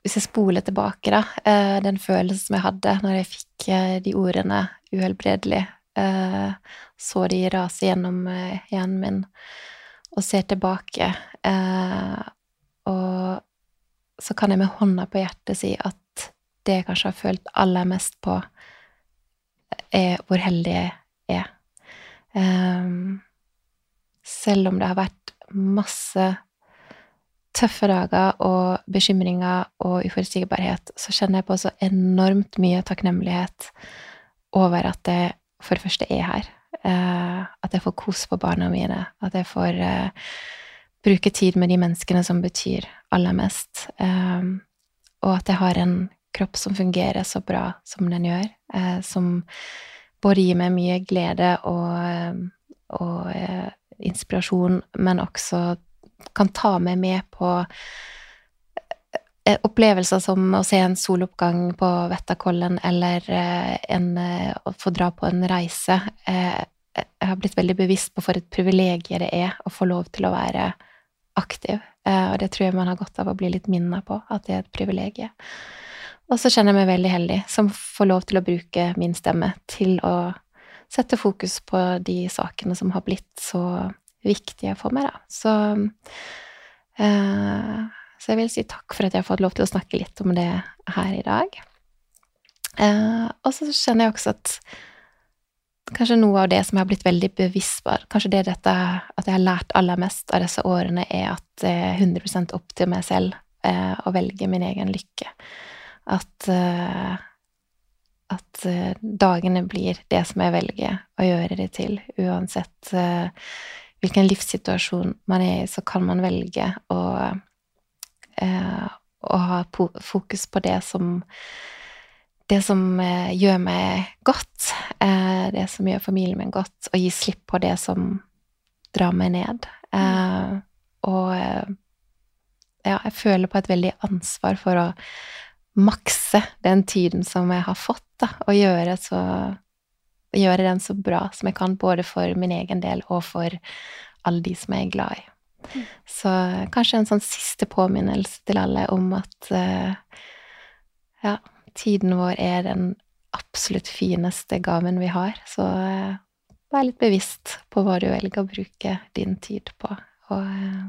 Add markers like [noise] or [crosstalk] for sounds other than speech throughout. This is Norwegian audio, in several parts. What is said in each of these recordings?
Hvis jeg spoler tilbake, da, eh, den følelsen som jeg hadde når jeg fikk eh, de ordene 'uhelbredelig', eh, så de rase gjennom hjernen min, og ser tilbake, og så kan jeg med hånda på hjertet si at det jeg kanskje har følt aller mest på, er hvor heldig jeg er. Selv om det har vært masse tøffe dager og bekymringer og uforutsigbarhet, så kjenner jeg på så enormt mye takknemlighet over at jeg for det første er her. Eh, at jeg får kos på barna mine. At jeg får eh, bruke tid med de menneskene som betyr aller mest. Eh, og at jeg har en kropp som fungerer så bra som den gjør. som både gir meg mye glede og, og inspirasjon, men også kan ta meg med på eh, opplevelser som å se en soloppgang på Vettakollen eller eh, en, eh, å få dra på en reise. Jeg har blitt veldig bevisst på for et privilegium det er å få lov til å være aktiv. Og det tror jeg man har godt av å bli litt minnet på, at det er et privilegium. Og så kjenner jeg meg veldig heldig som får lov til å bruke min stemme til å sette fokus på de sakene som har blitt så viktige for meg, da. Så, eh, så jeg vil si takk for at jeg har fått lov til å snakke litt om det her i dag. Eh, og så kjenner jeg også at kanskje noe av det som jeg har blitt veldig bevisst på, kanskje det dette at jeg har lært aller mest av disse årene, er at det er 100 opp til meg selv eh, å velge min egen lykke. At eh, at uh, dagene blir det som jeg velger å gjøre det til, uansett uh, hvilken livssituasjon man er i, så kan man velge å, eh, å ha fokus på det som det som eh, gjør meg godt, eh, det som gjør familien min godt, og gi slipp på det som drar meg ned. Eh, og eh, ja, jeg føler på et veldig ansvar for å makse den tiden som jeg har fått, da, og gjøre så gjøre den så bra som jeg kan, både for min egen del og for alle de som jeg er glad i. Mm. Så kanskje en sånn siste påminnelse til alle om at uh, ja, tiden vår er den absolutt fineste gaven vi har. Så uh, vær litt bevisst på hva du velger å bruke din tid på. Og uh,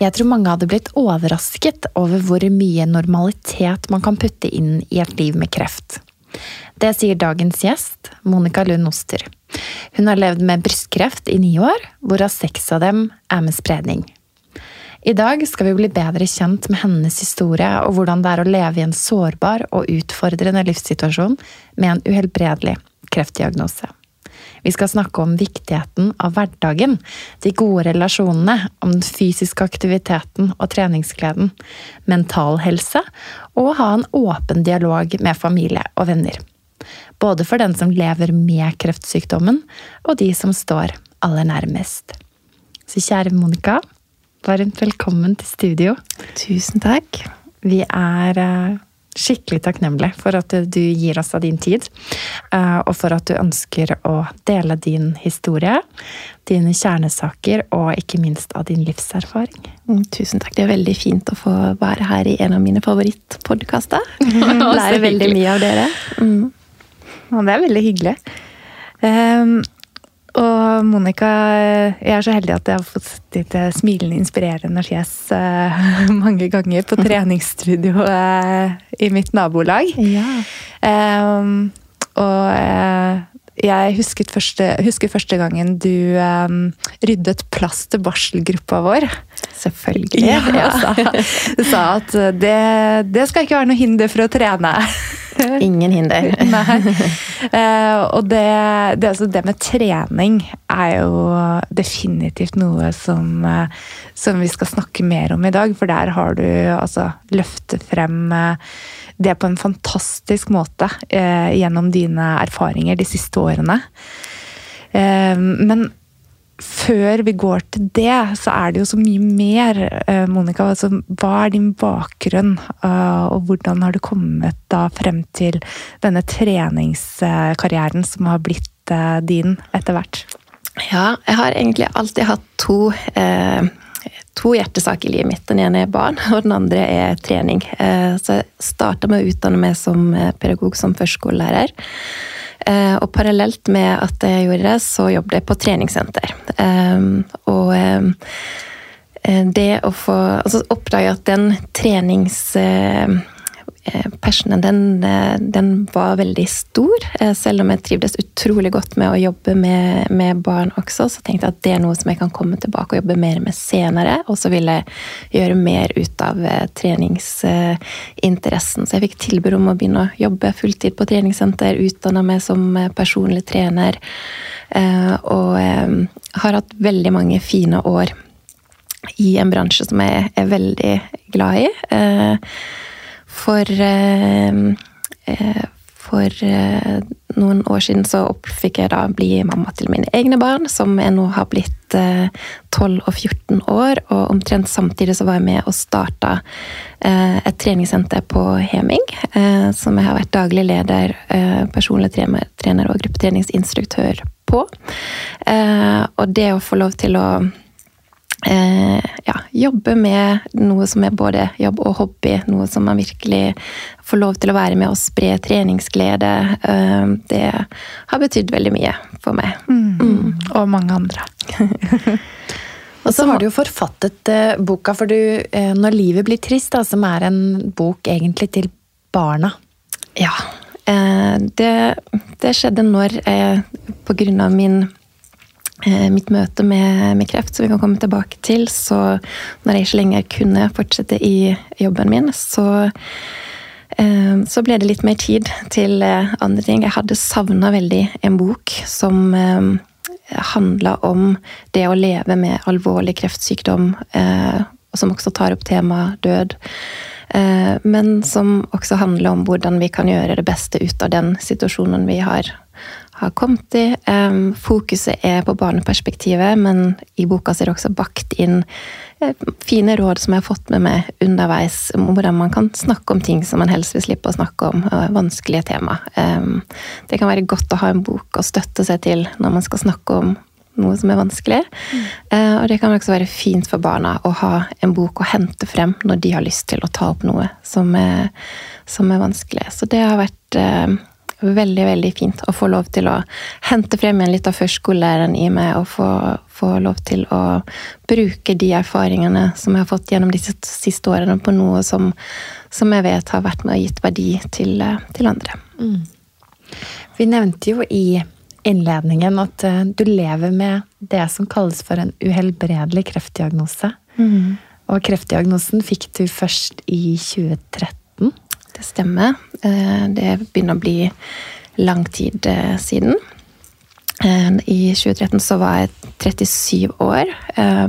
Jeg tror mange hadde blitt overrasket over hvor mye normalitet man kan putte inn i et liv med kreft. Det sier dagens gjest, Monica Lund Oster. Hun har levd med brystkreft i ni år, hvorav seks av dem er med spredning. I dag skal vi bli bedre kjent med hennes historie og hvordan det er å leve i en sårbar og utfordrende livssituasjon med en uhelbredelig kreftdiagnose. Vi skal snakke om viktigheten av hverdagen, de gode relasjonene, om den fysiske aktiviteten og treningsgleden, mental helse og ha en åpen dialog med familie og venner. Både for den som lever med kreftsykdommen, og de som står aller nærmest. Så kjære Monica, varmt velkommen til studio. Tusen takk. Vi er eh, skikkelig takknemlig for at du gir oss av din tid, eh, og for at du ønsker å dele din historie, dine kjernesaker og ikke minst av din livserfaring. Mm, Tusen takk. Det er veldig fint å få være her i en av mine favorittpodkaster. Lærer [laughs] veldig mye av dere. Mm. Det er veldig hyggelig. Ehm, og Monica, jeg er så heldig at jeg har fått ditt eh, smilende, inspirerende fjes eh, [laughs] mange ganger på treningsstudio eh, i mitt nabolag. Ja. Um, og jeg husket første, husker første gangen du um, ryddet plass til barselgruppa vår. Selvfølgelig. Ja, sa, du sa at det, det skal ikke være noe hinder for å trene. Ingen hinder. [laughs] Eh, og det, det, altså det med trening er jo definitivt noe som, uh, som vi skal snakke mer om i dag. For der har du altså løftet frem eh, det på en fantastisk måte eh, gjennom dine erfaringer de siste årene. Eh, men før vi går til det, så er det jo så mye mer, eh, Monica. Altså, hva er din bakgrunn, eh, og hvordan har du kommet da frem til denne treningskarrieren som har blitt eh, din etter hvert? Ja, jeg har egentlig alltid hatt to, eh, to hjertesaker i livet mitt. Den ene er barn, [laughs] og den andre er trening. Eh, så jeg starta med å utdanne meg som pedagog, som førskolelærer. Eh, og parallelt med at jeg gjorde det, så jobbet jeg på treningssenter. Og det å få Altså oppdage at den trenings... Uh, passionen, den, den, var veldig stor. Selv om jeg trivdes utrolig godt med å jobbe med, med, barn også, så tenkte jeg at det er noe som jeg kan komme tilbake og jobbe mer med senere. Og så ville jeg gjøre mer ut av treningsinteressen. Så jeg fikk tilbud om å begynne å jobbe fulltid på treningssenter, utdanna meg som personlig trener. Og har hatt veldig mange fine år i en bransje som jeg er veldig glad i. For, for noen år siden så fikk jeg da bli mamma til mine egne barn, som jeg nå har blitt 12 og 14 år. Og omtrent samtidig så var jeg med og starta et treningssenter på Heming. Som jeg har vært daglig leder, personlig trener og gruppetreningsinstruktør på. Og det å få lov til å eh, ja, jobbe med noe som er både jobb og hobby. Noe som man virkelig får lov til å være med og spre treningsglede. Eh, det har betydd veldig mye for meg. Mm. Mm. Og mange andre. [laughs] og så har du jo forfattet eh, boka for du, eh, 'Når livet blir trist', da, som er en bok egentlig til barna. Ja. Eh, det, det, skjedde når jeg på grunn av min mitt møte med, med, kreft, som vi kan komme tilbake til. Så når jeg ikke lenger kunne fortsette i jobben min, så, eh, så ble det litt mer tid til andre ting. Jeg hadde savna veldig en bok som eh, handla om det å leve med alvorlig kreftsykdom, eh, som også tar opp temaet død. Men som også handler om hvordan vi kan gjøre det beste ut av den situasjonen vi har har kommet i. Fokuset er på barneperspektivet, men i boka er det også bakt inn uh, fine råd som jeg har fått med meg underveis, om hvordan man kan snakke om ting som man helst vil slippe å snakke om, og vanskelige tema. Det kan være godt å ha en bok å støtte seg til når man skal snakke om noe som er vanskelig. Mm. Uh, og det kan også være fint for barna å ha en bok å hente frem når de har lyst til å ta opp noe som er, som er vanskelig. Så det har vært uh, veldig, veldig fint å få lov til å hente frem igjen litt av førskolelæreren i meg, og få, få, lov til å bruke de erfaringene som jeg har fått gjennom disse siste årene, på noe som, som jeg vet har vært med og gitt verdi til, til andre. Mm. Vi nevnte jo i innledningen at eh, du lever med det som kalles for en uhelbredelig kreftdiagnose. Mm. Og kreftdiagnosen fikk du først i 2013. Det stemmer. Eh, det begynner å bli lang tid eh, siden. I 2013 så var jeg 37 år.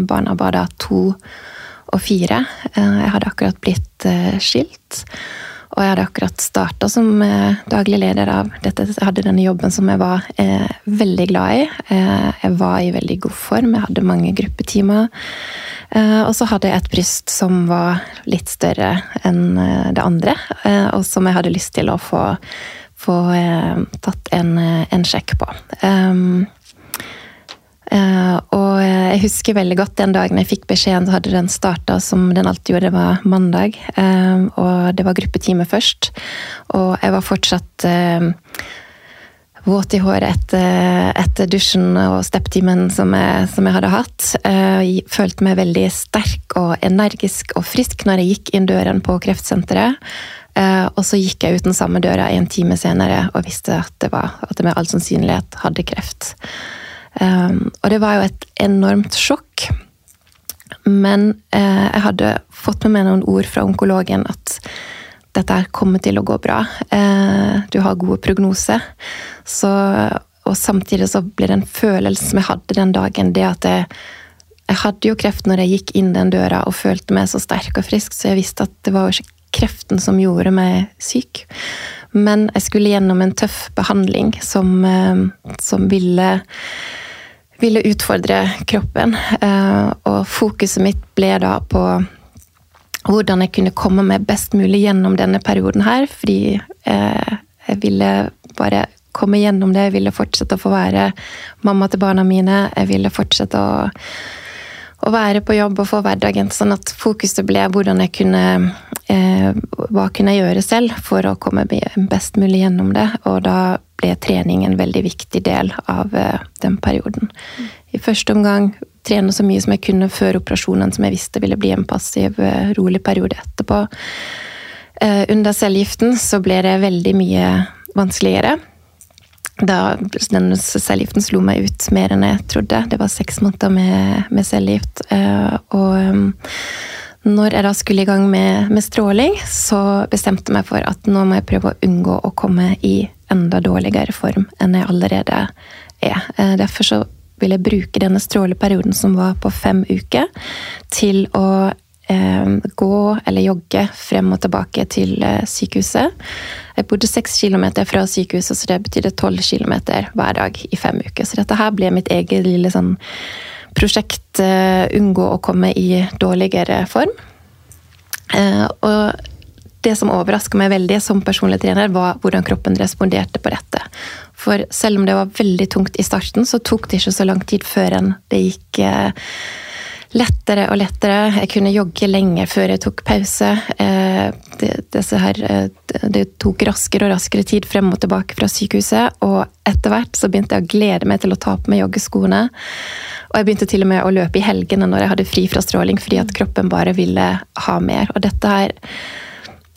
Barna var da to og fire. Jeg hadde akkurat blitt skilt. Og jeg hadde akkurat starta som eh, daglig leder av dette. Jeg hadde denne jobben som jeg var eh, veldig glad i. Eh, jeg var i veldig god form, jeg hadde mange gruppetimer. Eh, og så hadde jeg et bryst som var litt større enn eh, det andre, og som jeg hadde lyst til å få, få tatt en, en, sjekk på. Um, og jeg husker veldig godt den dagen jeg fikk beskjeden, så hadde den starta som den alltid gjorde, det var mandag. Uh, og det var gruppetime først. Og jeg var fortsatt uh, våt i håret etter, etter dusjen og stepptimen som, som, jeg hadde hatt. Jeg følte meg veldig sterk og energisk og frisk når jeg gikk inn døren på kreftsenteret. Og så gikk jeg ut den samme døra en time senere og visste at, det var, at jeg med all sannsynlighet hadde kreft. Um, og det var jo et enormt sjokk. Men eh, jeg hadde fått med meg noen ord fra onkologen at dette kommer til å gå bra. Eh, du har gode prognoser. Så, og samtidig så ble det en følelse som jeg hadde den dagen, det at jeg, jeg hadde jo kreft når jeg gikk inn den døra og følte meg så sterk og frisk, så jeg visste at det var jo ikke kreften som gjorde meg syk. Men jeg skulle gjennom en tøff behandling som, eh, som ville ville utfordre kroppen. Eh, og fokuset mitt ble da på hvordan jeg kunne komme meg best mulig gjennom denne perioden her. Fordi eh, jeg ville bare komme gjennom det. Jeg ville fortsette å få være mamma til barna mine. Jeg ville fortsette å, å være på jobb og få hverdagen. Sånn at fokuset ble hvordan jeg kunne eh, Hva kunne jeg gjøre selv for å komme best mulig gjennom det. Og da ble trening en veldig viktig del av eh, den perioden. I første omgang trene så mye som jeg kunne før operasjonen, som jeg visste ville bli en passiv, eh, rolig periode etterpå. Eh, under cellegiften så ble det veldig mye vanskeligere. Da den cellegiften slo meg ut mer enn jeg trodde. Det var seks måneder med, med cellegift. Og når jeg da skulle i gang med, med, stråling, så bestemte jeg meg for at nå må jeg prøve å unngå å komme i enda dårligere form enn jeg allerede er. Eh, derfor så vil jeg bruke denne stråleperioden som var på fem uker, til å eh, gå eller jogge frem og tilbake til eh, sykehuset. Jeg bodde seks kilometer fra sykehuset, så det betydde tolv kilometer hver dag i fem uker. Så dette her ble mitt eget lille sånn prosjekt uh, unngå å komme i dårligere form. Uh, og det som overraska meg veldig som personlig trener, var hvordan kroppen responderte på dette. For selv om det var veldig tungt i starten, så tok det ikke så lang tid før det gikk lettere og lettere. Jeg kunne jogge lenge før jeg tok pause. Det, her, det, tok raskere og raskere tid frem og tilbake fra sykehuset. Og etter hvert så begynte jeg å glede meg til å ta på meg joggeskoene. Og jeg begynte til og med å løpe i helgene når jeg hadde fri fra stråling, fordi at kroppen bare ville ha mer. Og dette her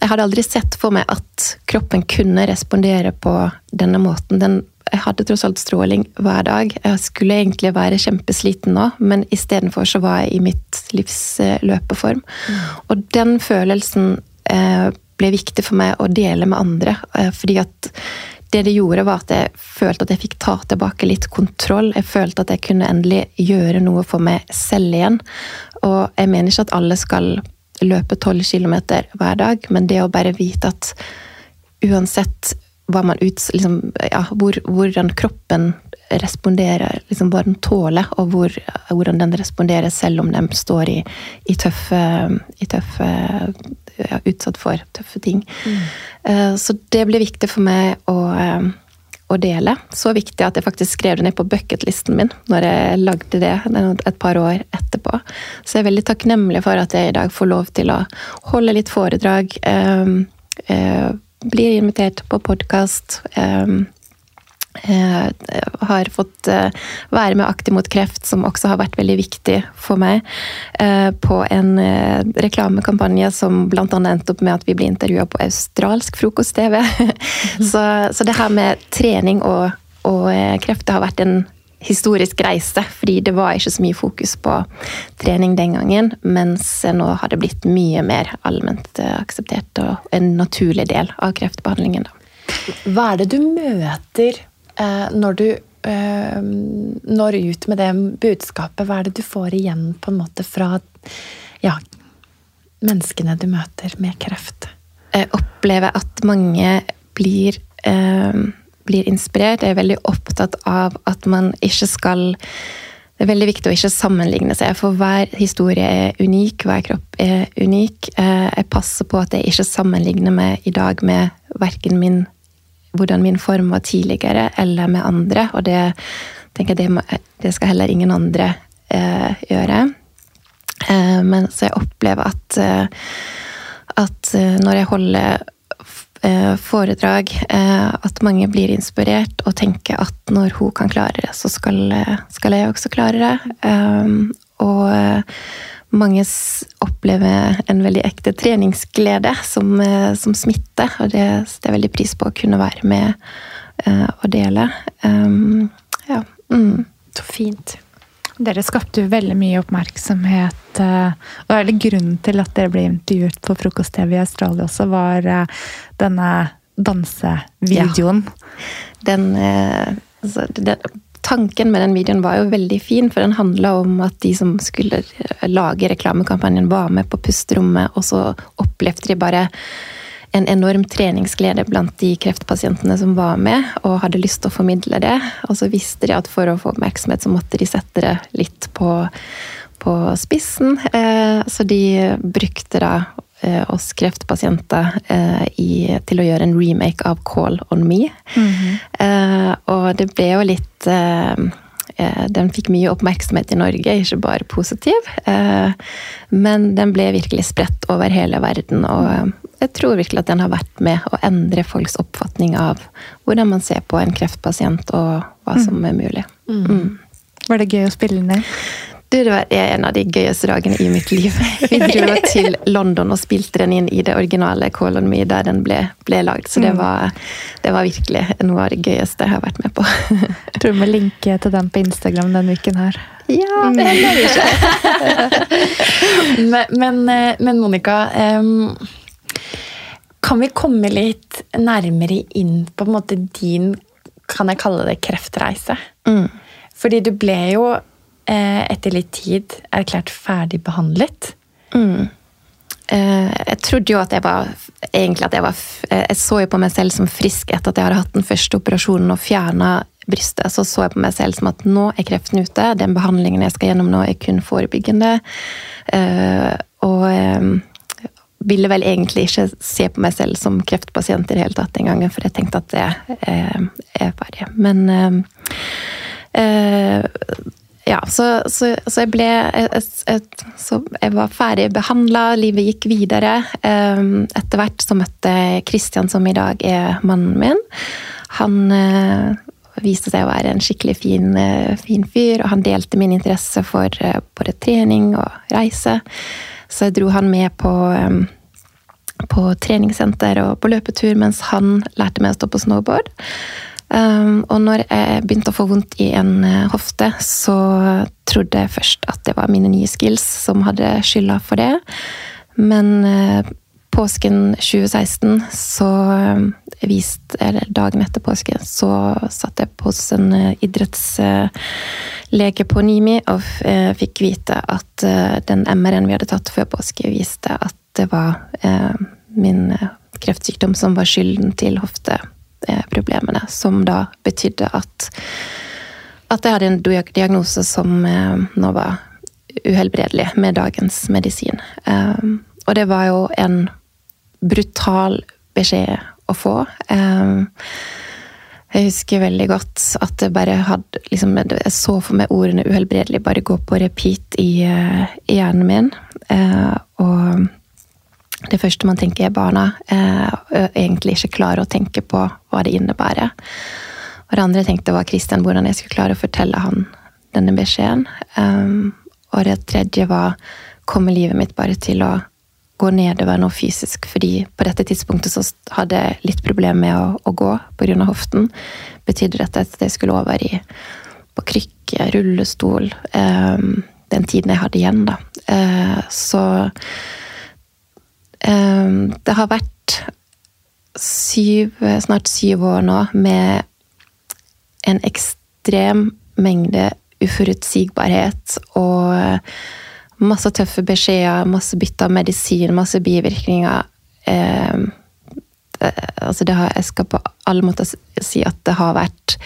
Jeg hadde aldri sett for meg at kroppen kunne respondere på denne måten. Den, jeg hadde tross alt stråling hver dag. Jeg skulle egentlig være kjempesliten nå, men istedenfor så var jeg i mitt livs løpeform. Mm. Og den følelsen eh, ble viktig for meg å dele med andre, eh, fordi at det det gjorde, var at jeg følte at jeg fikk ta tilbake litt kontroll. Jeg følte at jeg kunne endelig gjøre noe for meg selv igjen. Og jeg mener ikke at alle skal løpe tolv kilometer hver dag, men det å bare vite at uansett ut, liksom, ja, hvor, hvordan kroppen responderer, liksom hva den tåler, og hvor, hvordan den responderer selv om den står i, i tøffe, i tøffe ja, Utsatt for tøffe ting. Mm. Uh, så det blir viktig for meg å, uh, å, dele. Så viktig at jeg faktisk skrev det ned på bucketlisten min når jeg lagde det et par år etterpå. Så jeg er veldig takknemlig for at jeg i dag får lov til å holde litt foredrag. Uh, blir invitert på podkast. Um, Eh, har fått eh, være med Aktiv mot kreft, som også har vært veldig viktig for meg. Eh, på en reklamekampanje som bl.a. endte opp med at vi ble intervjua på australsk frokost-TV. [laughs] så, så, det her med trening og, og kreft har vært en historisk reise, fordi det var ikke så mye fokus på trening den gangen, mens nå har det blitt mye mer allment akseptert og en naturlig del av kreftbehandlingen. Hva er det du møter Eh, når du eh, når ut med det budskapet, hva er det du får igjen på en måte fra ja, menneskene du møter med kreft? Jeg opplever at mange blir, eh, blir inspirert. Jeg er veldig opptatt av at man ikke skal det er veldig viktig å ikke sammenligne seg, for hver historie er unik, hver kropp er unik. Jeg passer på at jeg ikke sammenligner meg i dag med verken min hvordan min form var tidligere, eller med andre. Og det tenker jeg det, det skal heller ingen andre eh, gjøre. Eh, men så jeg opplever at, eh, at eh, når jeg holder eh, foredrag, eh, at mange blir inspirert og tenker at når hun kan klare det, så skal, skal jeg også klare det. og mange opplever en veldig ekte treningsglede som, eh, som smitter. Og det setter jeg veldig pris på å kunne være med og dele. Um, ja. Mm. Så fint. Dere skapte jo veldig mye oppmerksomhet. Og hele grunnen til at dere ble intervjuet på Frokost-TV i Australia også, var denne dansevideoen. Ja. Den, altså, den tanken med den videoen var jo veldig fin, for den handla om at de som skulle lage reklamekampanjen, var med på pusterommet, og så opplevde de bare en enorm treningsglede blant de kreftpasientene som var med, og hadde lyst til å formidle det. Og så visste de at for å få oppmerksomhet, så måtte de sette det litt på, på spissen. Eh, så de brukte da Eh, oss kreftpasienter eh, i, til å gjøre en remake av 'Call on Me'. Mm -hmm. og det ble jo litt den fikk mye oppmerksomhet i Norge, ikke bare positiv. Men den ble virkelig spredt over hele verden. Og jeg tror virkelig at den har vært med å endre folks oppfatning av hvordan man ser på en kreftpasient, og hva som mm. er mulig. Mm. Mm. Var det gøy å spille den i? Du, det var en av de gøyeste dagene i mitt liv. [laughs] Vi dro til London og spilte den inn i det originale Call on Me der den ble, ble lagd. Så det mm. var, det var, virkelig noe av det gøyeste jeg har vært med på. Jeg tror vi må linke til den på Instagram denne uken her. Ja, det hender jeg ikke. men, men, eh, men, Monica um, Kan vi komme litt nærmere inn på, måte, din kan jeg kalle det kreftreise? Mm. Fordi du ble jo Eh, etter litt tid erklært ferdig behandlet. Mm. Eh, jeg trodde jo at jeg var egentlig at jeg var eh, Jeg så jo på meg selv som frisk etter at jeg hadde hatt den første operasjonen og fjerna brystet. Så så jeg på meg selv som at nå er kreften ute. Den behandlingen jeg skal gjennom nå, er kun forebyggende. Og ville vel egentlig ikke se på meg selv som kreftpasient i det hele tatt den gangen, for jeg tenkte at det er ferdig. Men ja, så, så, så, jeg ble jeg, Så jeg var ferdig behandla, livet gikk videre. Ehm, etter hvert så møtte jeg Christian, som i dag er mannen min. Han eh, viste seg å være en skikkelig fin, eh, fin fyr, og han delte min interesse for eh, både trening og reise. Så jeg dro han med på, på treningssenter og på løpetur mens han lærte meg å stå på snowboard. Um, og når jeg begynte å få vondt i en uh, hofte, så trodde jeg først at det var mine nye skills som hadde skylda for det. Men uh, påsken 2016 så uh, vist, Eller dagen etter påsken så satt jeg hos en idrettslege på Nimi og fikk vite at den MR-en vi hadde tatt før påske, viste at det var min kreftsykdom som var skylden til hofteproblemene, som da betydde at, at jeg hadde en diagnose som eh, nå var uhelbredelig med dagens medisin. Og det var jo en brutal beskjed å få. Jeg husker veldig godt at jeg bare hadde liksom, Jeg så for meg ordene 'uhelbredelig' bare gå på repeat i, uh, i hjernen min. Uh, og det første man tenker, er barna. Uh, egentlig ikke klarer å tenke på hva det innebærer. Og det andre jeg tenkte, var Kristian, hvordan jeg skulle klare å fortelle han denne beskjeden. Og det tredje var kommer livet mitt bare til å gå nedover nå fysisk, fordi på dette tidspunktet så hadde jeg litt problemer med å, å gå pga. hoften. Betydde dette at jeg skulle over i på krykke, rullestol um, Den tiden jeg hadde igjen, da. Uh, så um, Det har vært syv, snart syv år nå med en ekstrem mengde uforutsigbarhet og masse tøffe beskjeder, masse bytte av medisin, masse bivirkninger. Eh, altså har, jeg skal på alle måter si at det har, vært,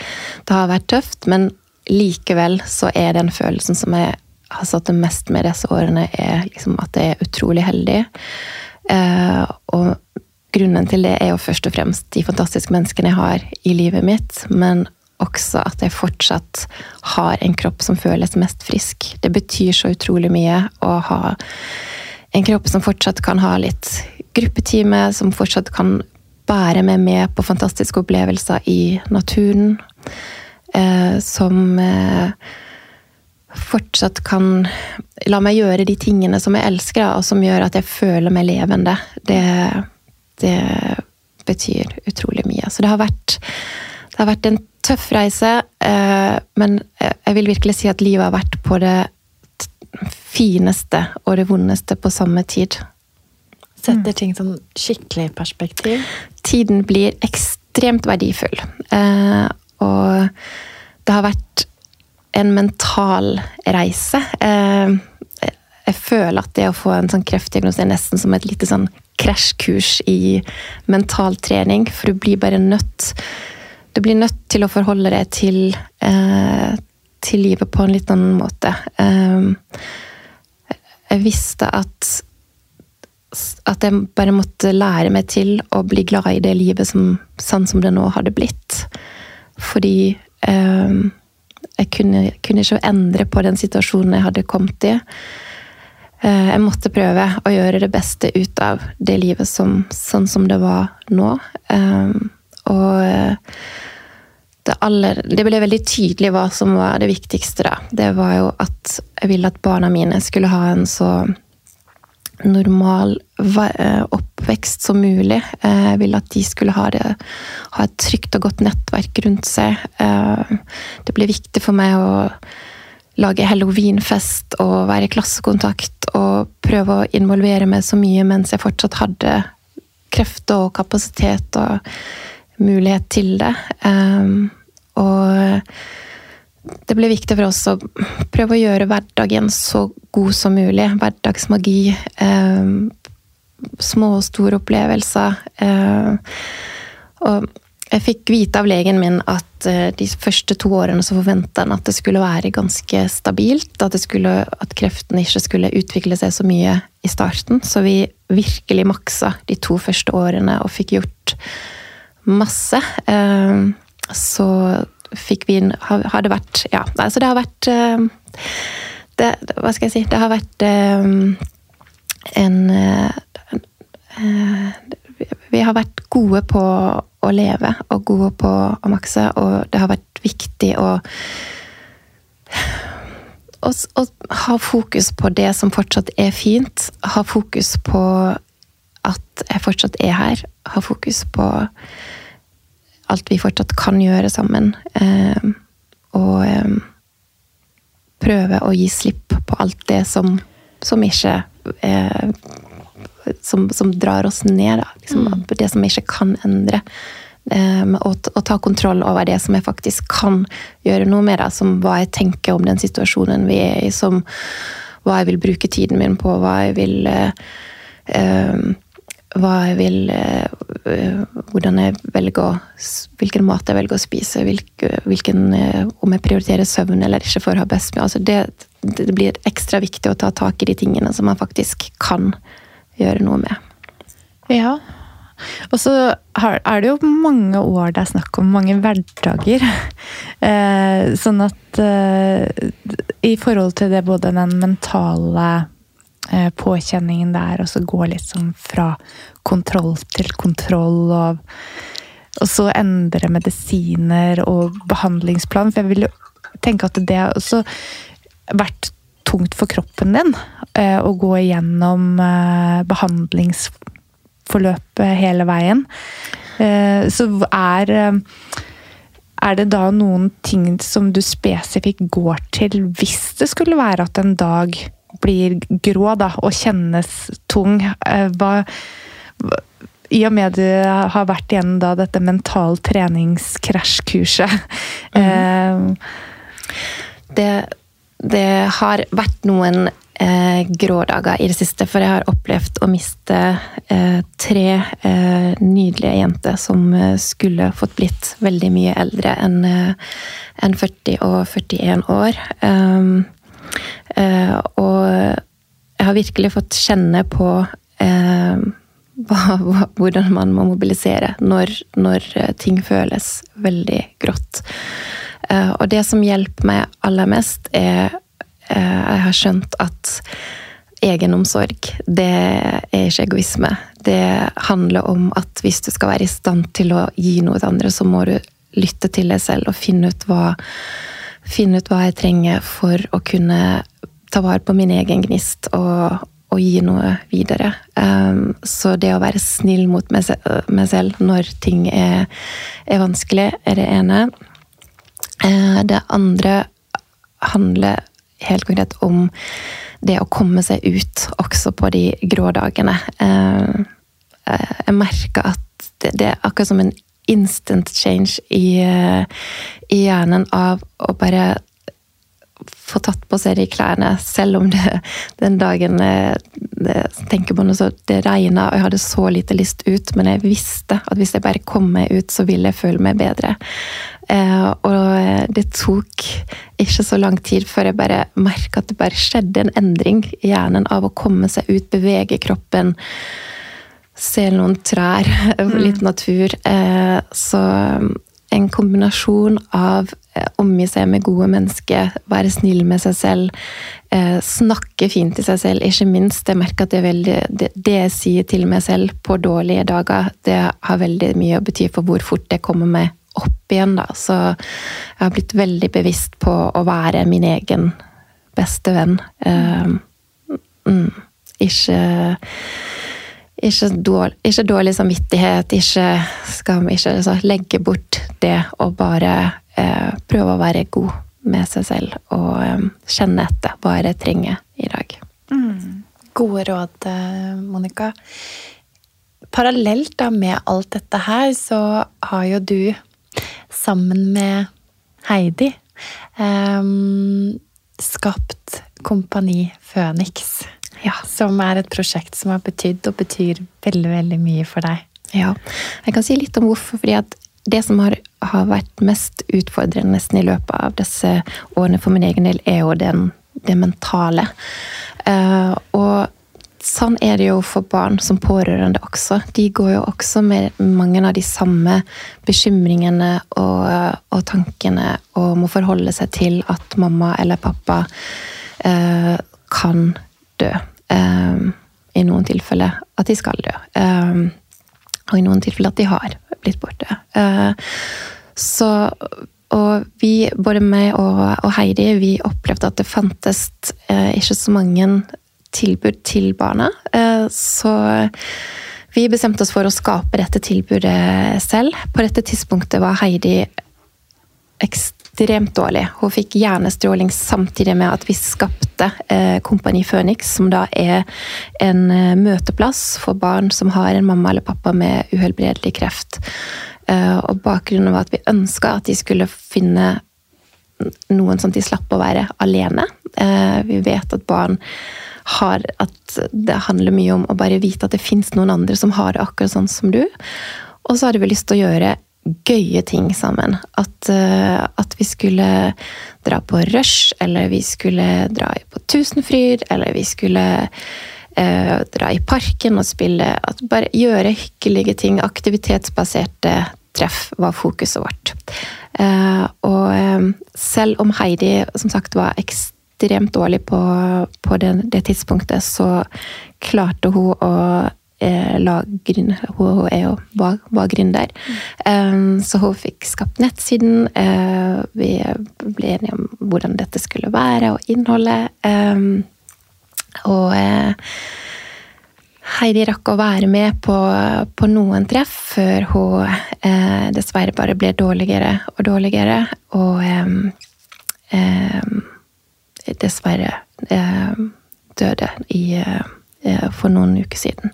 det har vært tøft, men likevel så er den følelsen som jeg har satt det mest med disse årene, er liksom at jeg er utrolig heldig. Eh, og grunnen til det er jo først og fremst de fantastiske menneskene jeg har i livet mitt, men også at jeg fortsatt har en kropp som føles mest frisk. Det betyr så utrolig mye å ha en kropp som fortsatt kan ha litt gruppetime, som fortsatt kan bære meg med på fantastiske opplevelser i naturen. Eh, som eh, fortsatt kan la meg gjøre de tingene som jeg elsker, og som gjør at jeg føler meg levende. Det, det betyr utrolig mye. Så det har vært, det har vært en tøff reise, eh, men jeg vil virkelig si at livet har vært på det fineste og det vondeste på samme tid. Setter ting sånn skikkelig perspektiv? Tiden blir ekstremt verdifull. Eh, og det har vært en mental reise. Eh, jeg føler at det å få en sånn kreftdiagnose er nesten som et lite sånn krasjkurs i mental trening, for du blir bare nødt du blir nødt til å forholde deg til, eh, til livet på en litt annen måte. Eh, jeg visste at at jeg bare måtte lære meg til å bli glad i det livet som, sånn som det nå hadde blitt. Fordi eh, jeg kunne, kunne, ikke endre på den situasjonen jeg hadde kommet i. Eh, jeg måtte prøve å gjøre det beste ut av det livet som, sånn som det var nå. Eh, og det, aller, det, ble veldig tydelig hva som var det viktigste. da. Det var jo at jeg ville at barna mine skulle ha en så normal eh, oppvekst som mulig. Eh, jeg ville at de skulle ha, det, ha et trygt og godt nettverk rundt seg. Eh, det ble viktig for meg å lage halloweenfest og være i klassekontakt og prøve å involvere meg så mye mens jeg fortsatt hadde krefter og kapasitet og mulighet til det. Og det ble viktig for oss å prøve å gjøre hverdagen så god som mulig. Hverdagsmagi. Eh, små og store opplevelser. Eh, og jeg fikk vite av legen min at eh, de første to årene så forventa han at det skulle være ganske stabilt. At, skulle, at, kreften ikke skulle utvikle seg så mye i starten. Så vi virkelig maksa de to første årene og fikk gjort masse. Eh, så fikk vi Har det vært Ja, altså det har vært eh, det, Hva skal jeg si Det har vært eh, en Vi har vært gode på å leve og gode på å makse, og det har vært viktig å å, å ha fokus på det som fortsatt er fint. Ha fokus på at jeg fortsatt er her. Ha fokus på alt vi fortsatt kan gjøre sammen. Eh, og eh, prøve å gi slipp på alt det som, som ikke eh, som, som, drar oss ned. Liksom, mm. Det som vi ikke kan endre. Og, og, ta kontroll over det som jeg faktisk kan gjøre noe med. Da, som hva jeg tenker om den situasjonen vi er i, som hva jeg vil bruke tiden min på, hva jeg vil uh, hva jeg vil eh, Hvordan jeg velger å Hvilken mat jeg velger å spise. Hvilken, eh, om jeg prioriterer søvn eller ikke for å ha best med. Altså det, det blir ekstra viktig å ta tak i de tingene som man faktisk kan gjøre noe med. Ja. Og så er det jo mange år det er snakk om, mange hverdager. [laughs] Eh, sånn at i forhold til det både den mentale påkjenningen der, og så gå litt sånn fra kontroll til kontroll. Og, og så endre medisiner og behandlingsplan. For jeg vil jo tenke at det har også vært tungt for kroppen din eh, å gå igjennom eh, behandlingsforløpet hele veien. Så er er det da noen ting som du spesifikt går til hvis det skulle være at en dag blir grå da, og kjennes tung. Eh, hva, I og med du har vært igjen da dette mental treningskrasjkurset mm. det, det, har vært noen eh, grå dager i det siste, for jeg har opplevd å miste eh, tre eh, nydelige jenter som eh, skulle fått blitt veldig mye eldre enn en 40 og 41 år. Um, Eh, og jeg har virkelig fått kjenne på eh, hvordan man må mobilisere når, når, ting føles veldig grått. Eh, og det som hjelper meg aller mest, er Jeg har skjønt at egenomsorg, det er ikke egoisme. Det handler om at hvis du skal være i stand til å gi noe til andre, så må du lytte til deg selv og finne ut hva finne ut hva jeg trenger for å kunne ta vare på min egen gnist og, og gi noe videre. Um, så det å være snill mot meg, selv når ting er, er, vanskelig, er det ene. Uh, det andre handler helt konkret om det å komme seg ut også på de grå dagene. Uh, jeg merker at det, det er akkurat som en instant change i, eh, i hjernen av å bare få tatt på seg de klærne, selv om det den dagen eh, det, tenker på noe så Det regna, og jeg hadde så lite lyst ut, men jeg visste at hvis jeg bare kom meg ut, så ville jeg føle meg bedre. Eh, og det tok ikke så lang tid før jeg bare merka at det bare skjedde en endring i hjernen av å komme seg ut, bevege kroppen se noen trær, [laughs] mm. litt natur. Eh, så um, en kombinasjon av eh, omgi seg med gode mennesker, være snill med seg selv, eh, snakke fint til seg selv, ikke minst. Jeg merker at det, veldig, det, det, jeg sier til meg selv på dårlige dager, det har veldig mye å bety for hvor fort jeg kommer meg opp igjen. Da. Så jeg har blitt veldig bevisst på å være min egen beste venn. Mm, ikke ikke, dårlig, ikke dårlig samvittighet, ikke skam. Ikke altså, legge bort det og bare eh, prøve å være god med seg selv og eh, kjenne etter hva jeg trenger i dag. Mm. Gode råd, eh, Monica. Parallelt da med alt dette her, så har jo du sammen med Heidi eh, skapt Kompani Føniks. Som er et prosjekt som har betydd og betyr veldig, veldig mye for deg. Ja, jeg kan si litt om hvorfor. fordi at det som har, har vært mest utfordrende nesten i løpet av disse årene for min egen del, er jo den, det mentale. Uh, og sånn er det jo for barn som pårørende også. De går jo også med mange av de samme bekymringene og, og tankene og må forholde seg til at mamma eller pappa uh, kan dø. Um, I noen tilfeller at de skal dø. Um, og i noen tilfeller at de har blitt borte. Uh, så og vi, både meg og, og, Heidi, vi opplevde at det fantes uh, ikke så mange tilbud til barna. Uh, så vi bestemte oss for å skape dette tilbudet selv. På dette tidspunktet var Heidi ekstremt ekstremt dårlig. Hun fikk hjernestråling samtidig med at vi skapte eh, Kompani Phoenix, som da er en eh, møteplass for barn som har en mamma eller pappa med uhelbredelig kreft. Eh, og bakgrunnen var at vi ønska at de skulle finne noen som de slapp å være alene. Vi vet at barn har At det handler mye om å bare vite at det fins noen andre som har det akkurat sånn som du. Og så hadde vi lyst til å gjøre gøye ting sammen. At, uh, at, vi skulle dra på rush, eller vi skulle dra på Tusenfryd, eller vi skulle uh, dra i parken og spille. At bare gjøre hyggelige ting. Aktivitetsbaserte treff var fokuset vårt. Uh, og selv om Heidi som sagt var ekstremt dårlig på, på det, det, tidspunktet, så klarte hun å eh, la gründe, Hun er jo var, var gründer. Mm. Så hun fikk skapt nettsiden. Uh, vi ble enige om hvordan dette skulle være, og innholdet. Og uh, Heidi rakk å være med på, på noen treff før hun eh, dessverre bare ble dårligere og dårligere. Og eh, dessverre eh, døde i, eh, for noen uker siden.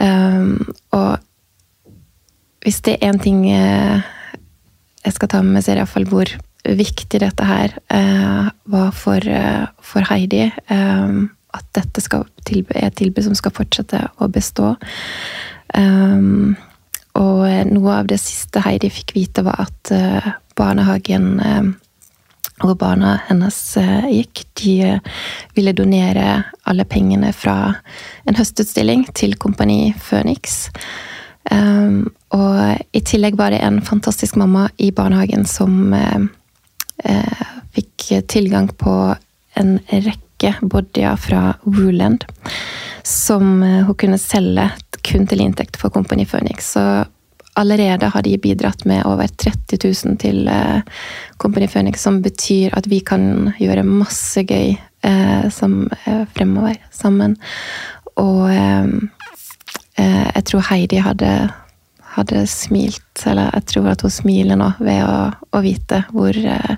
Um, og hvis det er én ting eh, jeg skal ta med meg, så er det iallfall hvor viktig dette her var for, for Heidi. Um, at dette tilby, er et tilbud som skal fortsette å bestå. Um, og noe av det siste Heidi fikk vite, var at barnehagen hvor barna hennes eh, gikk. De eh, ville donere alle pengene fra en høstutstilling til Kompani Phoenix. Um, og i tillegg var det en fantastisk mamma i barnehagen som eh, fikk tilgang på en rekke bodyer fra Wooland som hun kunne selge kun til inntekt for Kompani Phoenix. Så allerede har de bidratt med over 30 000 til eh, Company Phoenix, som betyr at vi kan gjøre masse gøy eh, som, eh, fremover sammen. Og eh, eh, jeg tror Heidi hadde, hadde, smilt, eller jeg tror at hun smiler nå ved å, å vite hvor eh,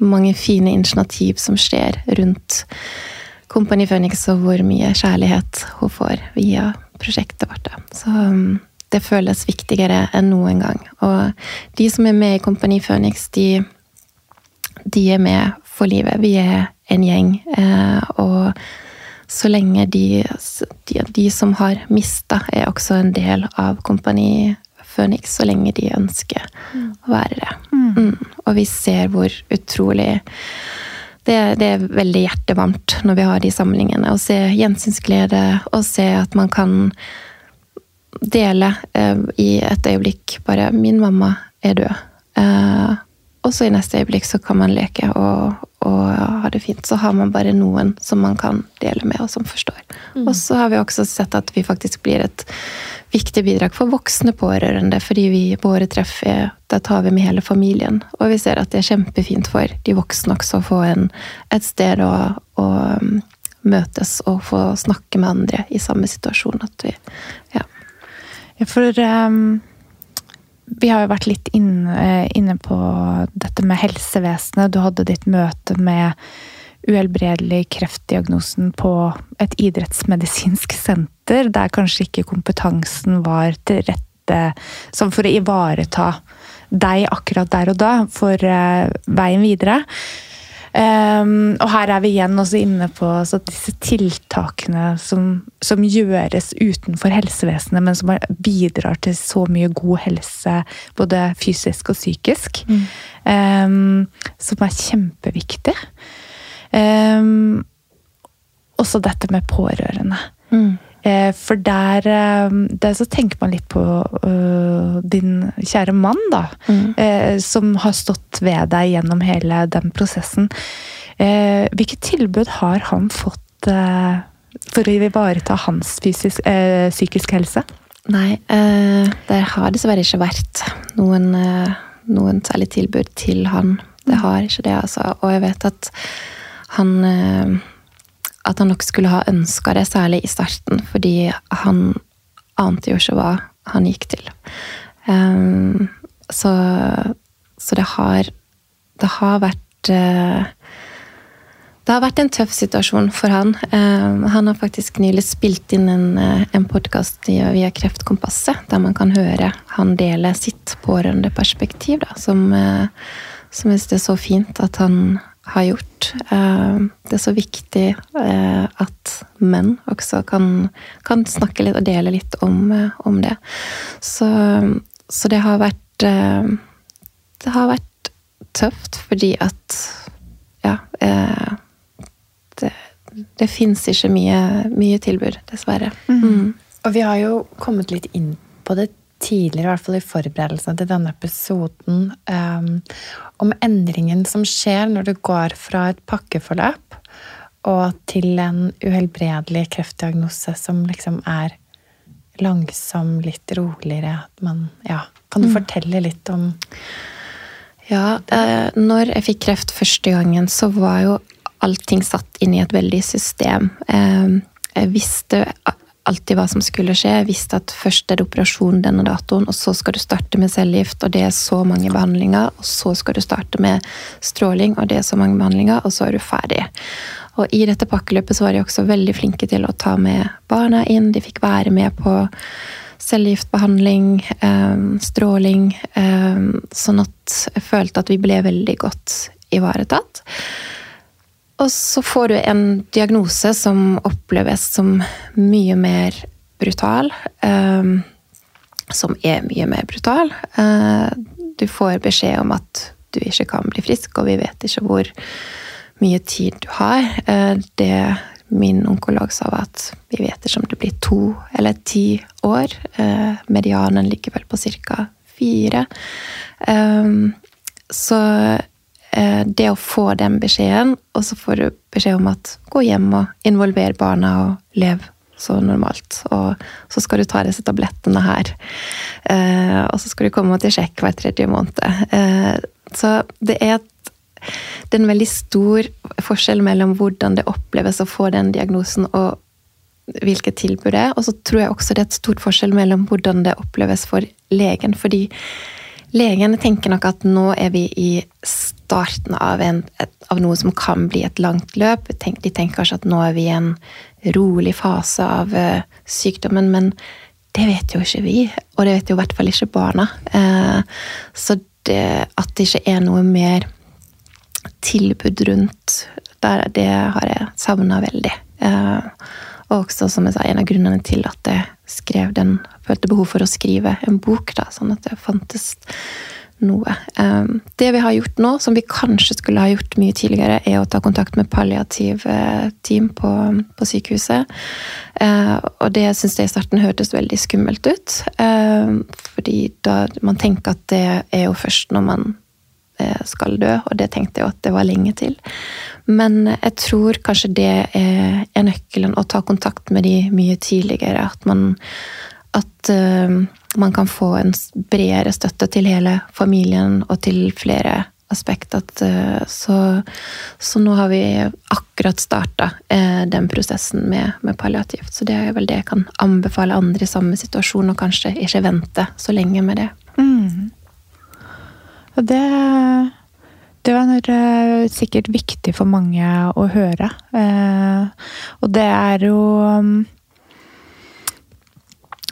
mange fine initiativ som skjer rundt Company Phoenix, og hvor mye kjærlighet hun får via prosjektet vårt. Så det føles viktigere enn noen gang. Og de som er med i Kompani Phoenix, de, de er med for livet. Vi er en gjeng. Eh, og så lenge de, de, de som har mista, er også en del av Kompani Phoenix, så lenge de ønsker mm. å være det. Mm. Mm. Og vi ser hvor utrolig det, det, er veldig hjertevarmt når vi har de samlingene. Å se gjensynsglede, og se at man kan dele eh, i et øyeblikk bare 'Min mamma er død'. Eh, og så i neste øyeblikk så kan man leke og, og, ha det fint. Så har man bare noen som man kan dele med, og som forstår. Mm. Og så har vi også sett at vi faktisk blir et viktig bidrag for voksne pårørende. Fordi vi våre treff er, da tar vi med hele familien. Og vi ser at det er kjempefint for de voksne også å få en, et sted å, å um, møtes og få snakke med andre i samme situasjon. At vi, ja. For um, vi har jo vært litt inne, eh, inne, på dette med helsevesenet. Du hadde ditt møte med uhelbredelig kreftdiagnosen på et idrettsmedisinsk senter, der kanskje ikke kompetansen var til rette som for å ivareta deg akkurat der og da for uh, veien videre. Um, og her er vi igjen også inne på altså, disse tiltakene som, som, gjøres utenfor helsevesenet, men som bidrar til så mye god helse, både fysisk og psykisk. Mm. Um, som er kjempeviktig. Um, også dette med pårørende. Mm. Eh, for der, eh, der, så tenker man litt på uh, din kjære mann, da. Mm. Uh, som har stått ved deg gjennom hele den prosessen. Uh, hvilket tilbud har han fått for å ivareta hans fysisk, psykiske helse? Nei, det har dessverre ikke vært noen, noen særlig tilbud til han. Det har ikke det, altså. Og jeg vet at han at han nok skulle ha ønska det, særlig i starten, fordi han ante jo ikke hva han gikk til. Um, så, så, det har Det har vært uh, det har vært en tøff situasjon for han. Um, han har faktisk nylig spilt inn en, uh, en podkast via Kreftkompasset, der man kan høre han dele sitt pårørendeperspektiv, da, som, uh, som jeg syns er så fint at han har gjort. Eh, det er så viktig eh, at menn også kan, kan snakke litt og dele litt om, eh, om det. Så, så, det har vært Det har vært tøft fordi at Ja. Det, det fins ikke mye, mye, tilbud, dessverre. Mm. Mm. Og vi har jo kommet litt inn på det tidligere, i hvert fall i forberedelsene til denne episoden, um, om endringen som skjer når du går fra et pakkeforløp og til en uhelbredelig kreftdiagnose som liksom er langsom, litt roligere. Man, ja. Kan du mm. fortelle litt om Ja, eh, når jeg fikk kreft første gangen, så var jo allting satt inn i et veldig system. Eh, jeg visste alltid hva som skulle skje. Jeg visste at først er det operasjon denne datoen, og så skal du starte med cellegift, og det er så mange behandlinger. Og så skal du starte med stråling, og det er så mange behandlinger, og så er du ferdig. Og i dette pakkeløpet så var de også veldig flinke til å ta med barna inn. De fikk være med på cellegiftbehandling, eh, stråling, eh, sånn at jeg følte at vi ble veldig godt ivaretatt. Og så får du en diagnose som oppleves som mye mer brutal. Um, som er mye mer brutal. Uh, du får beskjed om at du ikke kan bli frisk, og vi vet ikke hvor mye tid du har. Uh, det min onkolog sa, var at vi vet ikke om det blir to eller ti år. Uh, medianen ligger vel på ca. fire. Um, så det å få den beskjeden, og så får du beskjed om at gå hjem og involver barna og lev så normalt. Og så skal du ta disse tablettene her. Eh, og så skal du komme til sjekk hver tredje måned. Eh, så det er, et, det er en veldig stor forskjell mellom hvordan det oppleves å få den diagnosen, og hvilket tilbud det er. Og så tror jeg også det er et stort forskjell mellom hvordan det oppleves for legen. fordi Legene tenker nok at nå er vi i starten av, en, av noe som kan bli et langt løp. De tenker kanskje at nå er vi i en rolig fase av uh, sykdommen, men det vet jo ikke vi. Og det vet jo i hvert fall ikke barna. Uh, så det, at det ikke er noe mer tilbud rundt der, det har jeg savna veldig. Uh, og også, som jeg sa, en av grunnene til at jeg skrev den følte behov for å skrive en bok, da, sånn at det fantes noe. Det vi har gjort nå, som vi kanskje skulle ha gjort mye tidligere, er å ta kontakt med palliativ eh, på, på sykehuset. Ehm, og det syns jeg i starten hørtes veldig skummelt ut. Ehm, fordi da man tenker at det er jo først når man eh, skal dø, og det tenkte jeg at det var lenge til. Men jeg tror kanskje det er nøkkelen, å ta kontakt med de mye tidligere. At man, at uh, man kan få en bredere støtte til hele familien og til flere aspekt. At, uh, så, så, nå har vi akkurat starta uh, den prosessen med, med, palliativt. Så det er vel det jeg kan anbefale andre i samme situasjon, og kanskje ikke vente så lenge med det. Mm. Og det det var sikkert viktig for mange å høre. Og det er jo um,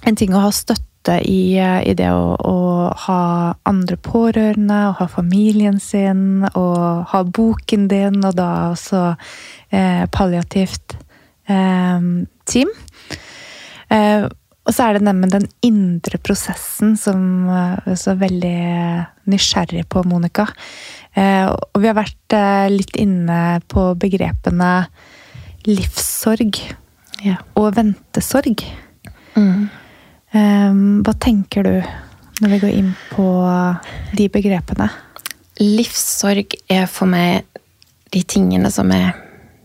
en ting å ha støtte i, uh, i det å, å, ha andre pårørende, å ha familien sin, og ha boken din, og da også palliativt team. Og så er det nemlig den indre prosessen som jeg er så veldig nysgjerrig på, Monica. Eh, og vi har vært eh, litt inne på begrepene livssorg ja. og ventesorg. Mm. Eh, hva tenker du når vi går inn på de begrepene? Livssorg er for meg de tingene som jeg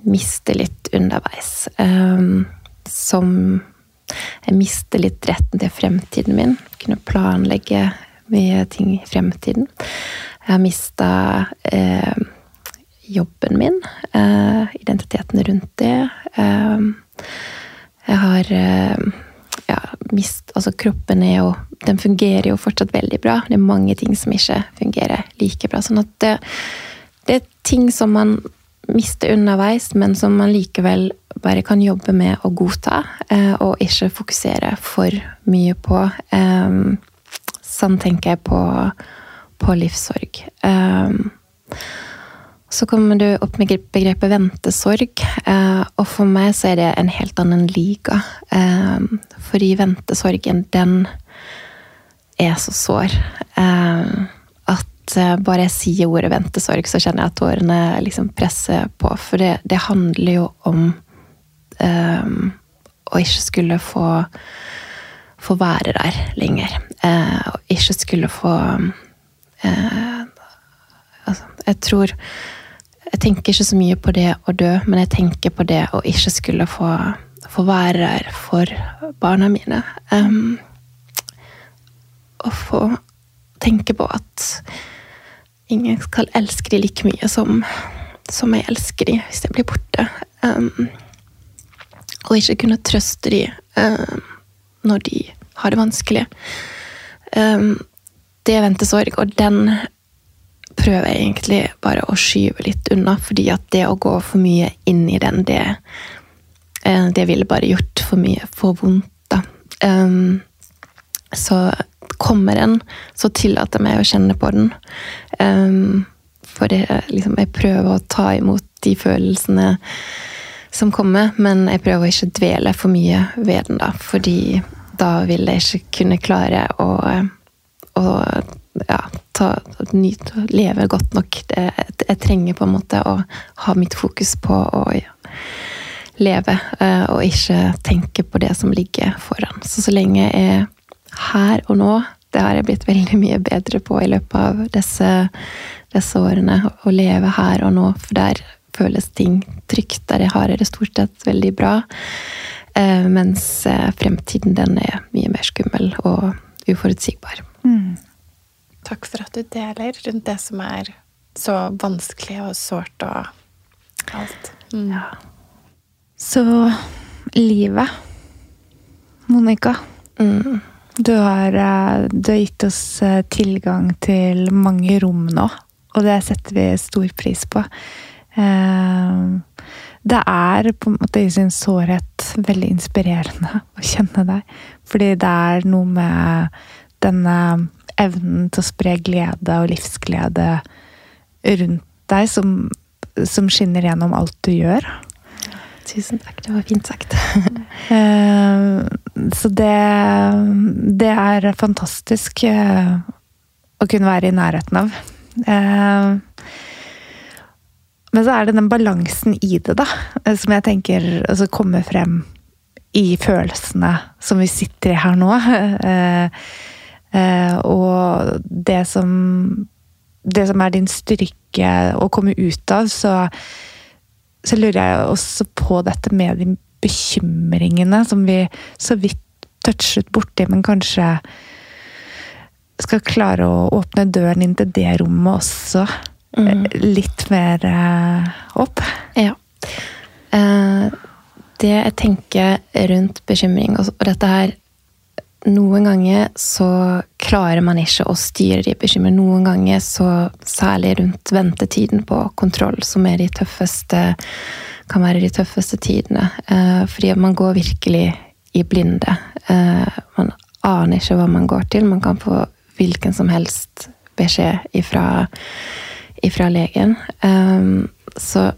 mister litt underveis. Som jeg mister litt retten til fremtiden min. Kunne planlegge mye ting i fremtiden. Jeg har mista eh, jobben min, eh, identiteten rundt det. Eh, jeg har eh, ja, mist Altså, kroppen er jo Den fungerer jo fortsatt veldig bra. Det er mange ting som ikke fungerer like bra. Sånn at det, det er ting som man mister underveis, men som man likevel bare kan jobbe med å godta, eh, og ikke fokusere for mye på. Sånn tenker jeg på på livssorg. Så kommer du opp med begrepet ventesorg, eh, og for meg så er det en helt annen liga. Eh, fordi ventesorgen, den er så sår. Eh, at bare jeg sier ordet ventesorg, så kjenner jeg at tårene liksom presser på. For det, det handler jo om å ikke skulle få, få være der lenger. Og ikke skulle få altså, Jeg tror jeg tenker ikke så mye på det å dø, men jeg tenker på det å ikke skulle få, få være der for barna mine. Um, å få tenke på at ingen skal elske dem like mye som, som jeg elsker dem hvis jeg blir borte. Um, og ikke kunne trøste dem um, når de har det vanskelig. Um, det venter sorg, og den prøver jeg egentlig bare å skyve litt unna, fordi at det å gå for mye inn i den, det, eh, det ville bare gjort for mye for vondt, da. Um, så kommer den, så tillater jeg meg å kjenne på den. Um, for det, liksom, jeg prøver å ta imot de følelsene som kommer, men jeg prøver å ikke dvele for mye ved den, da. Fordi da vil jeg ikke kunne klare å, å ja, ta, nyte å leve godt nok. Det, jeg trenger på en måte å ha mitt fokus på å ja, leve, eh, og ikke tenke på det som ligger foran. Så så lenge jeg er her og nå, det har jeg blitt veldig mye bedre på i løpet av disse, disse årene. Å leve her og nå, for der føles ting trygt. Der jeg har det stort sett veldig bra. Eh, mens eh, fremtiden, den er mye mer skummel og uforutsigbar. Mm. Takk for at du deler rundt det som er så vanskelig og sårt og alt. Mm. Ja. Så livet, Monica. Mm. Du, har, eh, du har gitt oss eh, tilgang til mange rom nå, og det setter vi stor pris på. Eh, det er på en måte i sin sårhet veldig inspirerende [laughs] å kjenne deg. Fordi det er noe med denne evnen til å spre glede og livsglede rundt deg som, som skinner gjennom alt du gjør. Tusen takk, det var fint sagt. [laughs] Eh, så det, det er fantastisk eh, å kunne være i nærheten av. Eh, men så er det den balansen i det, da, som jeg tenker altså kommer frem i følelsene som vi sitter i her nå. [laughs] Eh, og det som Det som er din styrke å komme ut av, så, så lurer jeg også på dette med de bekymringene som vi så vidt touchet borti, men kanskje skal klare å åpne døren inn til det rommet også mm. litt mer eh, opp. Ja. Det jeg tenker rundt bekymring, og dette her noen ganger så klarer man ikke å styre de bekymringene. Noen ganger, så, særlig rundt ventetiden på kontroll, som er de tøffeste, kan være de tøffeste tidene. Eh, fordi man går virkelig i blinde. Eh, man aner ikke hva man går til. Man kan få hvilken som helst beskjed ifra, ifra legen. Eh, så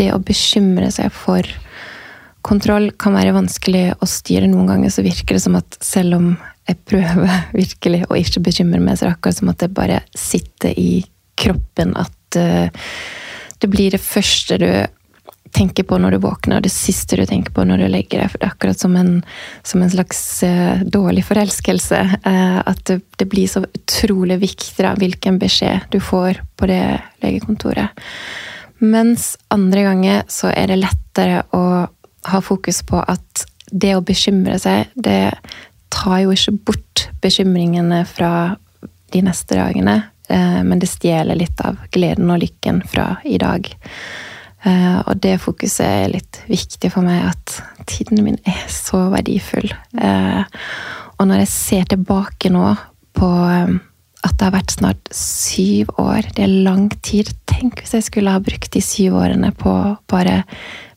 det å bekymre seg for kontroll kan være vanskelig å styre. Noen ganger så virker det som at selv om jeg prøver [laughs] virkelig å ikke bekymre meg, så er det akkurat som at det bare sitter i kroppen at uh, det blir det første du tenker på når du våkner, det siste du tenker på når du legger deg. For det er akkurat som en, som en slags uh, dårlig forelskelse. Uh, at det, det, blir så utrolig viktig da, hvilken beskjed du får på det legekontoret. Mens andre ganger så er det lettere å ha fokus på at det å bekymre seg, det tar jo ikke bort bekymringene fra de neste dagene, eh, men det stjeler litt av gleden og lykken fra i dag. Eh, og det fokuset er litt viktig for meg, at tiden min er så verdifull. Eh, og når jeg ser tilbake nå på at det har vært snart syv år, det er lang tid Tenk hvis jeg skulle ha brukt de syv årene på bare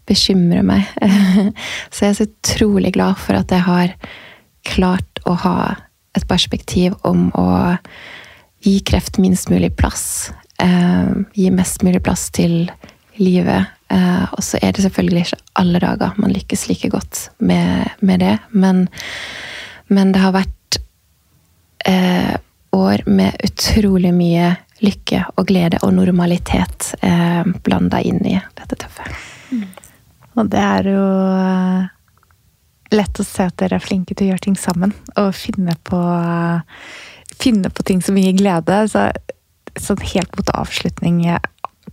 bekymrer meg. [laughs] Så jeg er så utrolig glad for at jeg har klart å ha et perspektiv om å gi kreft minst mulig plass. eh, gi mest mulig plass til livet. Eh, og så er det selvfølgelig ikke alle dager man lykkes like godt med, med det, men, men, det har vært eh, år med utrolig mye lykke og glede og normalitet eh, blanda inn i dette tøffe. Mm. Og det er jo eh, lett å se at dere er flinke til å gjøre ting sammen. Og finne på, finne på ting som gir glede. Så, så helt mot avslutning,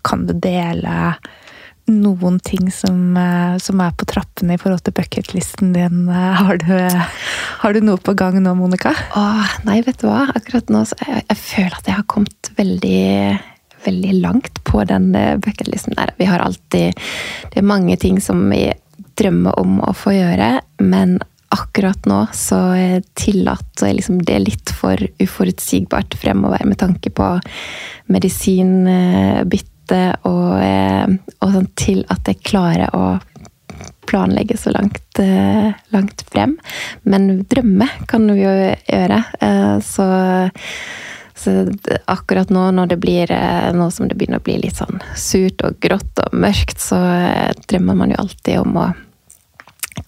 kan du dele noen ting som, eh, som, er på trappene i forhold til bucketlisten din. [laughs] Har du, har du, noe på gang nå, Monica? Åh, nei, vet du hva. Akkurat nå jeg, jeg føler at jeg har kommet veldig veldig langt på den eh, bucketlisten der. Vi har alltid Det er mange ting som vi drømmer om å få gjøre, men akkurat nå så tillater liksom, det litt for uforutsigbart fremover med tanke på medisinbytte og, eh, og sånn til at jeg klarer å planlegge så langt, eh, langt frem. Men drømme kan vi jo gjøre. Eh, så, så akkurat nå når det blir nå som det begynner å bli litt sånn surt og grått og mørkt, så drømmer man jo alltid om å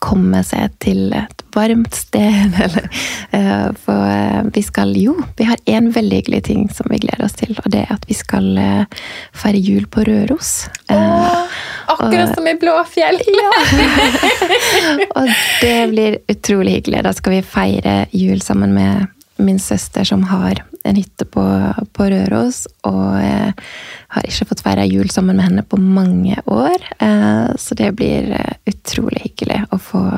komme seg til et varmt sted, [laughs] eller uh, For vi skal jo Vi har én veldig hyggelig ting som vi gleder oss til, og det er at vi skal feire jul på Røros. Åh, akkurat og, som i Blåfjell! [laughs] Ja. og det blir utrolig hyggelig. Da skal vi feire jul sammen med min søster som har en hytte på, på Røros. Og har ikke fått feira jul sammen med henne på mange år. Eh, så det blir eh, utrolig hyggelig å få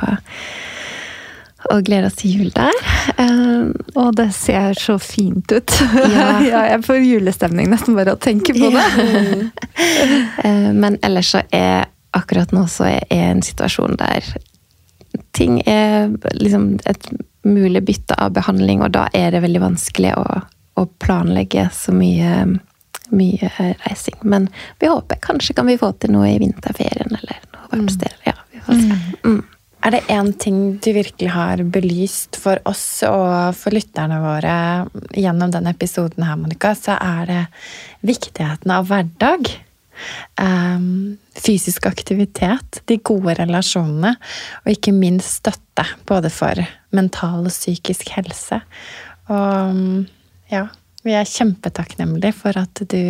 og gleder oss til jul der. Um, og det ser så fint ut. [laughs] Ja. [laughs] ja jeg får julestemning nesten bare av å tenke på det. [laughs] uh, men ellers så er akkurat nå så er jeg en situasjon der ting er liksom et mulig bytte av behandling, og da er det veldig vanskelig å, å planlegge så mye, mye, reising. Men vi håper kanskje kan vi få til noe i vinterferien eller noe varmt mm. sted. Ja, vi får se. Mm. Mm. Er det én ting du virkelig har belyst for oss og for lytterne våre gjennom denne episoden her, Monica, så er det viktigheten av hverdag. Um, fysisk aktivitet, de gode relasjonene, og ikke minst støtte. Både for mental og psykisk helse. Og ja, vi er kjempetakknemlige for at du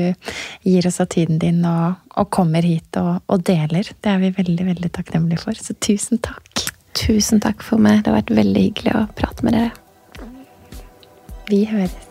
gir oss av tiden din og, og kommer hit og, og, deler. Det er vi veldig, veldig takknemlige for. Så tusen takk. Tusen takk for meg. Det har vært veldig hyggelig å prate med dere. Vi høres.